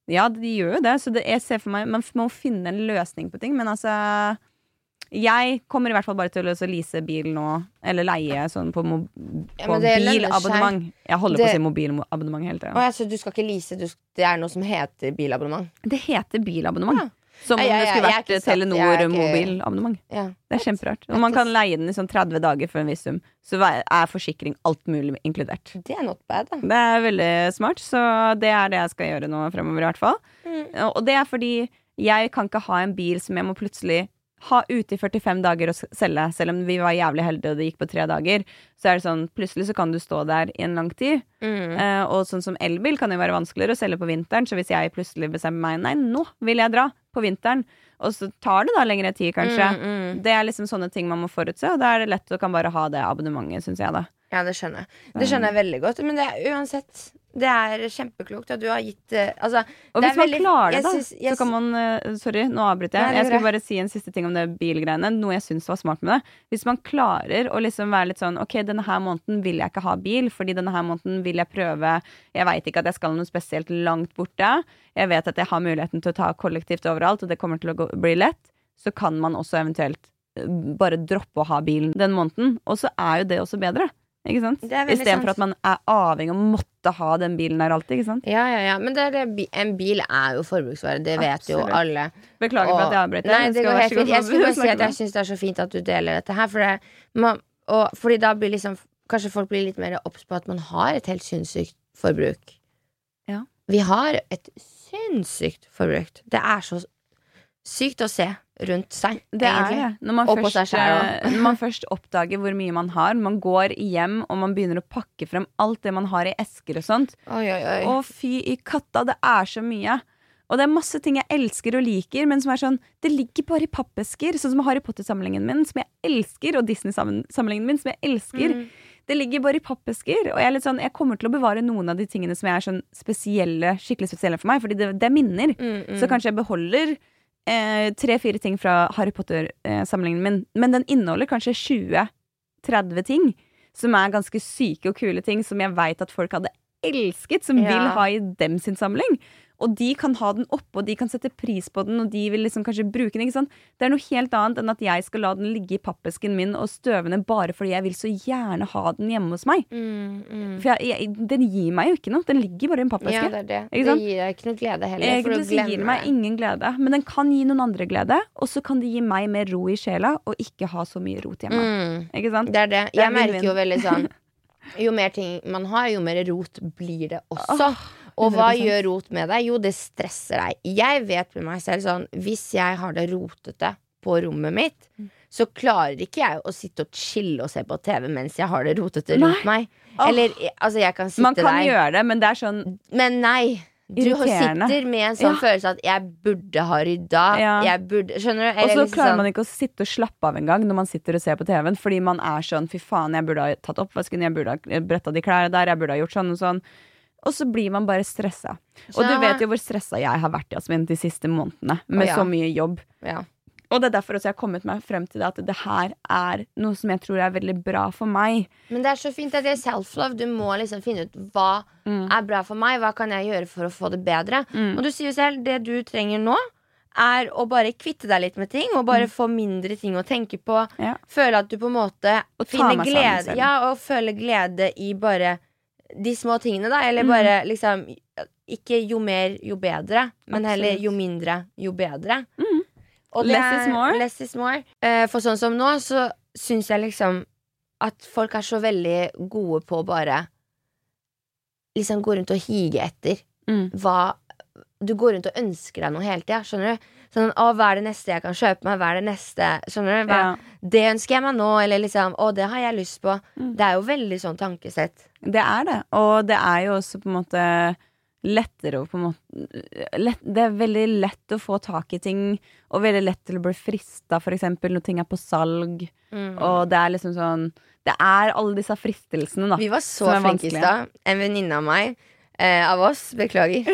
ja, de gjør jo det. Så det, jeg ser for meg Man må finne en løsning på ting. Men altså Jeg kommer i hvert fall bare til å lease bil nå, eller leie sånn på, mo Ja, på bilabonnement. Jeg holder på å si mobilabonnement hele tida. ja, så du skal ikke lease, du, det er noe som heter bilabonnement? Det heter bilabonnement. Ja. Som om det skulle vært Telenor jeg er ikke-. Det er kjemperart. Og man kan leie den i sånn 30 dager for en viss sum. Så er forsikring alt mulig inkludert. Det er not bad, da. Det er veldig smart, så det er det jeg skal gjøre nå fremover, i hvert fall. Mm. Og det er fordi jeg kan ikke ha en bil som jeg må plutselig ha ute i 45 dager og selge, selv om vi var jævlig heldige og det gikk på tre dager. Så er det sånn, plutselig så kan du stå der i en lang tid. Mm. Eh, og sånn som elbil kan jo være vanskeligere å selge på vinteren, så hvis jeg plutselig bestemmer meg Nei, nå vil jeg dra på vinteren, og så tar det da lengre tid, kanskje. Mm, mm. Det er liksom sånne ting man må forutse, og da er det lett å kan bare ha det abonnementet, syns jeg, da. Ja, det skjønner jeg. Det skjønner jeg veldig godt. Men det er uansett Det er kjempeklokt at du har gitt eh, Altså, Og Det hvis man veldig- klarer det, da, synes, så kan man uh, Sorry, nå avbryter jeg. Nei, Jeg skulle bare si en siste ting om det bilgreiene. Noe jeg syns var smart med det. Hvis man klarer å liksom være litt sånn Ok, denne her måneden vil jeg ikke ha bil, fordi denne her måneden vil jeg prøve Jeg veit ikke at jeg skal noe spesielt langt borte. Jeg vet at jeg har muligheten til å ta kollektivt overalt, og det kommer til å gå, bli lett. Så kan man også eventuelt eh, bare droppe å ha bilen den måneden. Og så er jo det også bedre. Ikke sant? Istedenfor at man er avhengig av å måtte ha den bilen der alltid. Ikke sant? Ja, ja, ja. Men det det, en bil er jo forbruksvare. Det vet jo alle. Beklager for at jeg avbrøt. Jeg fint. Jeg skulle bare si at jeg syns det er så fint at du deler dette her. For det, man, og, fordi da blir liksom Kanskje folk blir litt mer obs på at man har et helt sinnssykt forbruk. Ja. Vi har et sinnssykt forbruk. Det er så sykt å se rundt seg, Det er det. Når man, først, selv eh, når man først oppdager hvor mye man har, man går hjem og man begynner å pakke frem alt det man har i esker og sånt. Oi, oi, oi. Å, fy i katta, det er så mye. Og det er masse ting jeg elsker og liker, men som er sånn Det ligger bare i pappesker. Sånn som Harry Potter-samlingen min, som jeg elsker, og Disney-samlingen min, som jeg elsker. Mm. Det ligger bare i pappesker. Og jeg, er litt sånn, jeg kommer til å bevare noen av de tingene som jeg er sånn spesielle, skikkelig spesielle for meg, fordi det, det er minner. Mm, mm. Så kanskje jeg beholder eh, tre-fire ting fra Harry Potter-samlingen min, men den inneholder kanskje 20-30 ting som er ganske syke og kule ting som jeg veit at folk hadde elsket, som Ja. vil ha i dem sin samling. Og de kan ha den oppe, og de kan sette pris på den, og de vil liksom kanskje bruke den. ikke sant? Det er noe helt annet enn at jeg skal la den ligge i pappesken min og støve ned bare fordi jeg vil så gjerne ha den hjemme hos meg. mm, mm. For jeg, jeg, den gir meg jo ikke noe. Den ligger bare i en pappeske. Ja, det det. Ikke Det gir deg ikke noe glede heller. for Egentlig gir den meg ingen glede, men den kan gi noen andre glede. Og så kan det gi meg mer ro i sjela, og ikke ha så mye rot hjemme. Mm. Ikke sant? Det er det. Jeg merker jo veldig sånn Jo mer ting man har, jo mer rot blir det også. Åh, og hva gjør rot med deg? Jo, det stresser deg. Jeg vet med meg selv sånn Hvis jeg har det rotete på rommet mitt, Mm. så klarer ikke jeg å sitte og chille og se på TV mens jeg har det rotete rundt meg. Eller altså, jeg kan sitte der. Man kan der, gjøre det, men det er sånn men nei. Du sitter med en sånn Ja. følelse at 'jeg burde ha rydda'. Ja. Burde, skjønner du? Og så liksom klarer sånn- man ikke å sitte og slappe av engang når man sitter og ser på TV-en, fordi man er sånn 'fy faen, jeg burde ha tatt oppvasken, jeg burde ha bretta de klærne der, jeg burde ha gjort sånn og sånn'. Og så blir man bare stressa. Og du vet jo hvor stressa jeg har vært Jasmin, de siste månedene, med så mye jobb. ja. Og det er derfor også jeg har kommet meg frem til det at det her er noe som jeg tror er veldig bra for meg. Men det er så fint at det er self-love. Du må liksom finne ut hva Mm. er bra for meg. Hva kan jeg gjøre for å få det bedre? Og du sier jo selv, det du trenger nå, er å bare kvitte deg litt med ting. Og bare få mindre ting å tenke på. Mm. Ja. Føle at du på en måte Og finner glede. Ja, og føle glede i bare de små tingene, da. Mm. Eller bare liksom Ikke jo mer, jo bedre, men heller jo mindre, jo bedre. Mm. Og Less is more. Less is more. Uh, for sånn som nå, så syns jeg liksom at folk er så veldig gode på å bare liksom gå rundt og hige etter Mm. hva Du går rundt og ønsker deg noe hele tida, skjønner du? Sånn, å, hva er det neste jeg kan kjøpe meg? Hva er det neste? Skjønner du? Hva, Ja. Det ønsker jeg meg nå, eller liksom Å, det har jeg lyst på. Mm. Det er jo veldig sånn tankesett. Det er det. Og det er jo også på en måte lettere å på en måte lett, Det er veldig lett å få tak i ting, og veldig lett til å bli frista, for eksempel, når ting er på salg. Mm. Og det er liksom sånn Det er alle disse fristelsene, da. Vi var så flinke i stad. En venninne av meg, eh, av oss, beklager,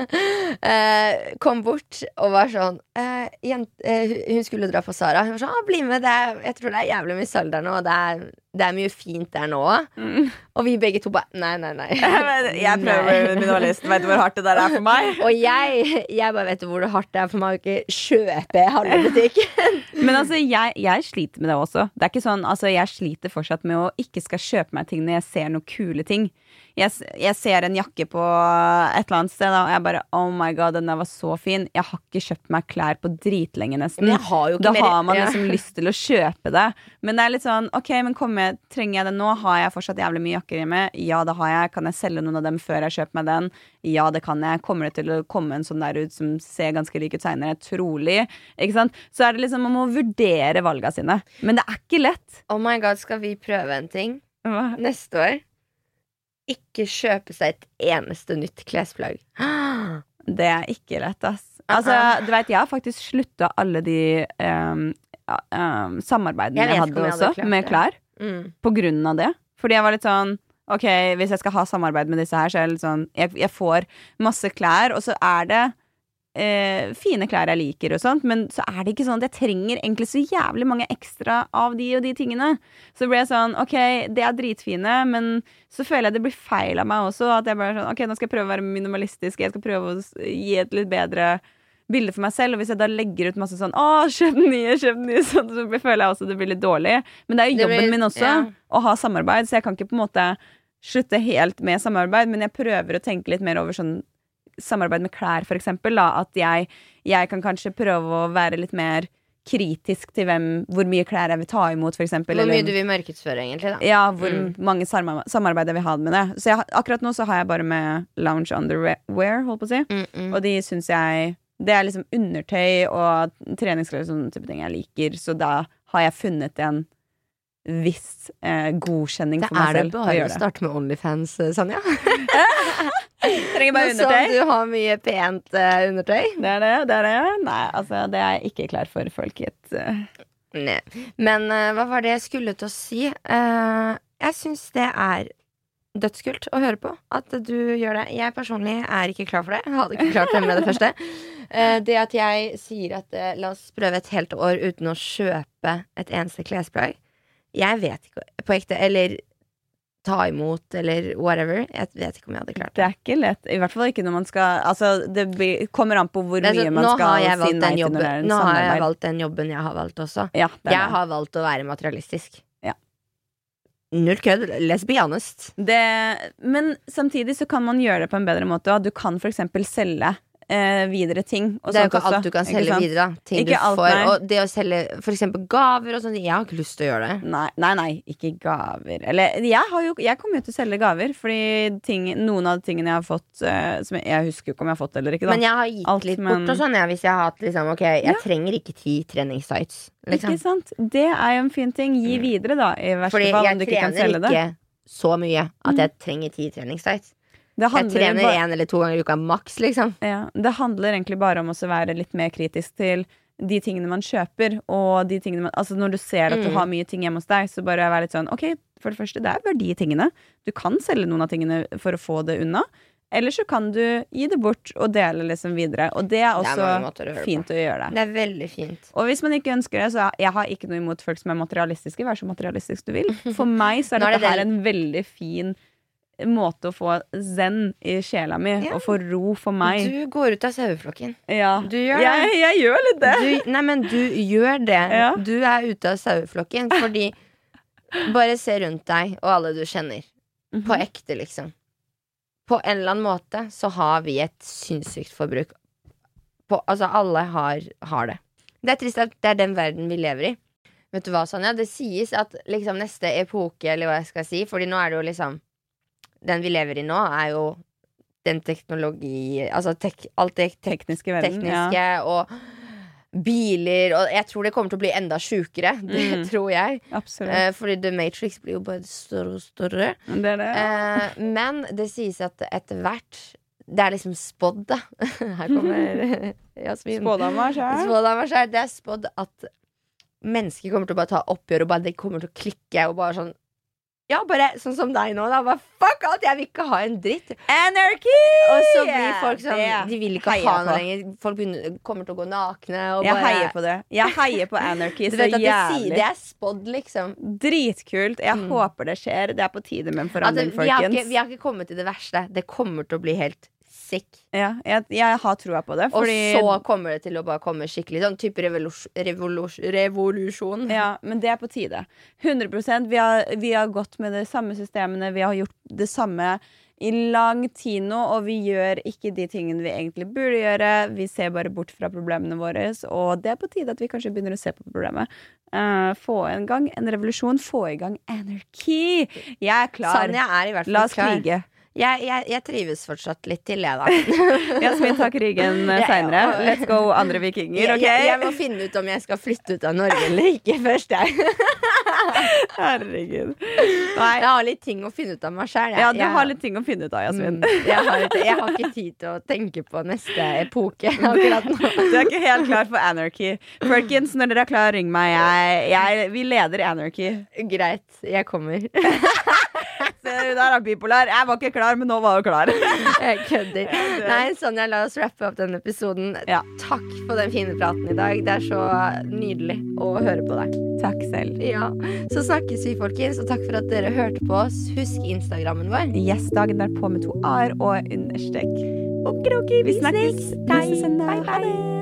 eh, kom bort og var sånn eh, jent, eh, Hun skulle dra på Sara. Hun var sånn ah, 'Bli med, det er, jeg tror det er jævlig mye salg der nå, og det er, det er mye fint der nå. Mm. Og vi begge to bare Nei, nei, nei. Jeg prøver bli minimalist. Vet du hvor hardt det der er for meg? Og jeg, jeg bare vet hvor det hardt det er for meg å ikke kjøpe halve butikken. Men altså, jeg, jeg sliter med det også. Det er ikke sånn, altså, Jeg sliter fortsatt med å ikke skal kjøpe meg ting når jeg ser noen kule ting. Jeg, jeg ser en jakke på et eller annet sted, og jeg bare Oh my god, den der var så fin. Jeg har ikke kjøpt meg klær på dritlenge, nesten. Har Da mer- har man ja. liksom lyst til å kjøpe det. Men det er litt sånn OK, men kommer med Trenger jeg det nå? Har jeg fortsatt jævlig mye jakker hjemme? Ja, det har jeg. Kan jeg selge noen av dem før jeg kjøper meg den? Ja, det kan jeg. Kommer det til å komme en sånn der ut som ser ganske lik ut seinere? Trolig. Ikke sant? Så er det liksom Man må vurdere valga sine. Men det er ikke lett. Oh my god, skal vi prøve en ting Hva? neste år? Ikke kjøpe seg et eneste nytt klesplagg. Det er ikke lett, ass. Altså, du vet, jeg har faktisk slutta alle de um, um, samarbeidene Jeg jeg, hadde om jeg hadde også, med klær. Mm. På grunn av det. Fordi jeg var litt sånn Ok, hvis jeg skal ha samarbeid med disse her, så er det litt sånn Jeg, jeg får masse klær, og så er det eh, fine klær jeg liker og sånt, men så er det ikke sånn at jeg trenger egentlig så jævlig mange ekstra av de og de tingene. Så ble jeg sånn Ok, det er dritfine, men så føler jeg det blir feil av meg også. At jeg bare sånn Ok, nå skal jeg prøve å være minimalistisk, jeg skal prøve å gi et litt bedre bilde for meg selv, og hvis jeg da legger ut masse sånn 'Å, kjøp nye, kjøp nye', sånn, så føler jeg også det blir litt dårlig. Men det er jo jobben blir- min også, ja. å ha samarbeid, så jeg kan ikke på en måte slutte helt med samarbeid, men jeg prøver å tenke litt mer over sånn samarbeid med klær, for eksempel, da. At jeg, jeg kan kanskje prøve å være litt mer kritisk til hvem, hvor mye klær jeg vil ta imot, eksempel. Hvor mye eller- du vil markedsføre, egentlig, da. ja, hvor Mm. mange samar- samarbeid jeg vil ha med det. Så jeg, akkurat nå så har jeg bare med lounge underwear, holdt på å si. Mm, mm. Og de syns jeg Det er liksom undertøy og treningsklær og sånne type ting jeg liker, så da har jeg funnet en viss eh, godkjenning Det for meg selv. det er det bare å det. starte med Onlyfans, eh, Sanja. Trenger bare undertøy. undertøy. du har mye pent uh, undertøy. Det er det, det er det. Nei, altså, det er jeg ikke klar for, folket. Eh, Nei. Men uh, hva var det jeg skulle til å si? Uh, jeg syns det er dødskult å høre på at du gjør det. Jeg personlig er ikke klar for det. Jeg hadde ikke klart det med det første. Eh, det at jeg sier at eh, la oss prøve et helt år uten å kjøpe et eneste klesplagg. Jeg vet ikke på ekte. Eller ta imot, eller whatever. Jeg vet ikke om jeg hadde klart Det det. er ikke lett. I hvert fall ikke når man skal Altså, det blir, kommer an på hvor mye man skal si nei til når det er en Nå har jeg valgt den jobben jeg har valgt også. Ja, Jeg har valgt å være materialistisk. Null kødd. Let's be honest. det. Men samtidig så kan man gjøre det på en bedre måte. Du kan eksempel selge eh, videre ting. Det er jo ikke også, alt du kan selge videre. da Ting Ikke du alt, får nei. Og det å selge eksempel gaver og sånn, jeg har ikke lyst til å gjøre det. Nei, nei, nei, ikke gaver. Eller jeg, har jo, jeg kommer jo til å selge gaver, fordi ting, noen av de tingene jeg har fått eh, som jeg, jeg husker jo ikke om jeg har fått eller ikke. Da. Men jeg har gitt Alt, litt men- bort og sånn, ja, hvis jeg har hatt liksom Ok, jeg Ja. trenger ikke ti treningssites. Liksom. Ikke sant? Det er jo en fin ting. Gi videre, da, i verste Fordi fall, om jeg du ikke kan trener selge det. ikke så mye at jeg trenger ti treningssites. Det Jeg trener bare, én eller to ganger i uka maks, liksom. ja, det handler egentlig bare om å være litt mer kritisk til de tingene man kjøper, og de tingene man Altså, når du ser at du Mm. har mye ting hjemme hos deg, så bare være litt sånn OK, for det første, det er verdi i tingene. Du kan selge noen av tingene for å få det unna. Eller så kan du gi det bort og dele liksom videre. Og det er Det er også å fint på. å gjøre det. Det er veldig fint. Og hvis man ikke ønsker det, så jeg har ikke noe imot folk som er materialistiske. Vær så materialistisk du vil. For meg så er er dette det her en veldig fin måte å få zen i sjela mi, Ja. og få ro for meg. Du går ut av saueflokken. ja. Du gjør det. jeg, jeg gjør litt det. Du, nei, men du gjør det. Ja. Du er ute av saueflokken fordi Bare se rundt deg og alle du kjenner. Mhm. På ekte, liksom. På en eller annen måte så har vi et sinnssykt forbruk. På, altså, alle har, har det. Det er trist at det er den verden vi lever i. Vet du hva, Sonja? Det sies at liksom neste epoke, eller hva jeg skal si Fordi nå er det jo liksom Den vi lever i nå, er jo den teknologi Altså tek, alt det Tekniske verden. tekniske Ja, og biler Og jeg tror det kommer til å bli enda sjukere. Det Mm. tror jeg. Eh, fordi The Matrix blir jo bare større og større. det det. Eh, men det sies at etter hvert Det er liksom spådd, da. Her kommer Jasmin. Spådama sjøl. Det er spådd at mennesker kommer til å bare ta oppgjør, og bare det kommer til å klikke. Og bare sånn Ja, bare sånn som deg nå. Da. Bare fuck alt! Jeg vil ikke ha en dritt. Anarchy! Og så blir folk sånn yeah. De vil ikke heier ha noe lenger. Folk begynner, kommer til å gå nakne. Jeg bare, heier på det. Jeg heier på anarchy så jævlig. det, det er spådd, liksom. Dritkult. Jeg Mm. håper det skjer. Det er på tide med en forandring, altså, forandring, folkens. har ikke, vi har ikke kommet til det verste. Det kommer til å bli helt sick. Ja, jeg, jeg har troa på det. Og så kommer det til å bare komme skikkelig sånn type revolus, revolus, revolusjon. Ja, men det er på tide. 100% Vi har, vi har gått med de samme systemene, vi har gjort det samme i lang tid nå, og vi gjør ikke de tingene vi egentlig burde gjøre. Vi ser bare bort fra problemene våre, og det er på tide at vi kanskje begynner å se på problemet. Uh, få en gang en revolusjon, få i gang anarki! Jeg er klar. Sanja er i hvert fall La oss klar. krige. Jeg, jeg, jeg trives fortsatt litt til, jeg, da. Jasmin krigen Ja, ja. seinere. Let's go, andre vikinger, OK? jeg, jeg må finne ut om jeg skal flytte ut av Norge eller ikke først, jeg. Herregud. Nei. Jeg har litt ting å finne ut av meg sjæl. Ja, du har litt ting å finne ut av, Jasmin. Mm, jeg, har jeg har ikke tid til å tenke på neste epoke akkurat nå. Du er ikke helt klar for anarchy. Perkins, når dere er klar, ring meg. Jeg, jeg, vi leder anarchy. Greit, jeg kommer. Se, Der er bipolar. Jeg var ikke klar, men nå var hun klar. Jeg kødder. Nei, Sonja, la oss rappe opp denne episoden. Ja. Takk for den fine praten i dag. Det er så nydelig å høre på deg. Takk selv. Ja, Så snakkes vi, folkens, og takk for at dere hørte på oss. Husk Instagrammen vår. Yes, dagen derpå med to a-er og understrek. Okidoki, Vi snakkes Bye, søndag.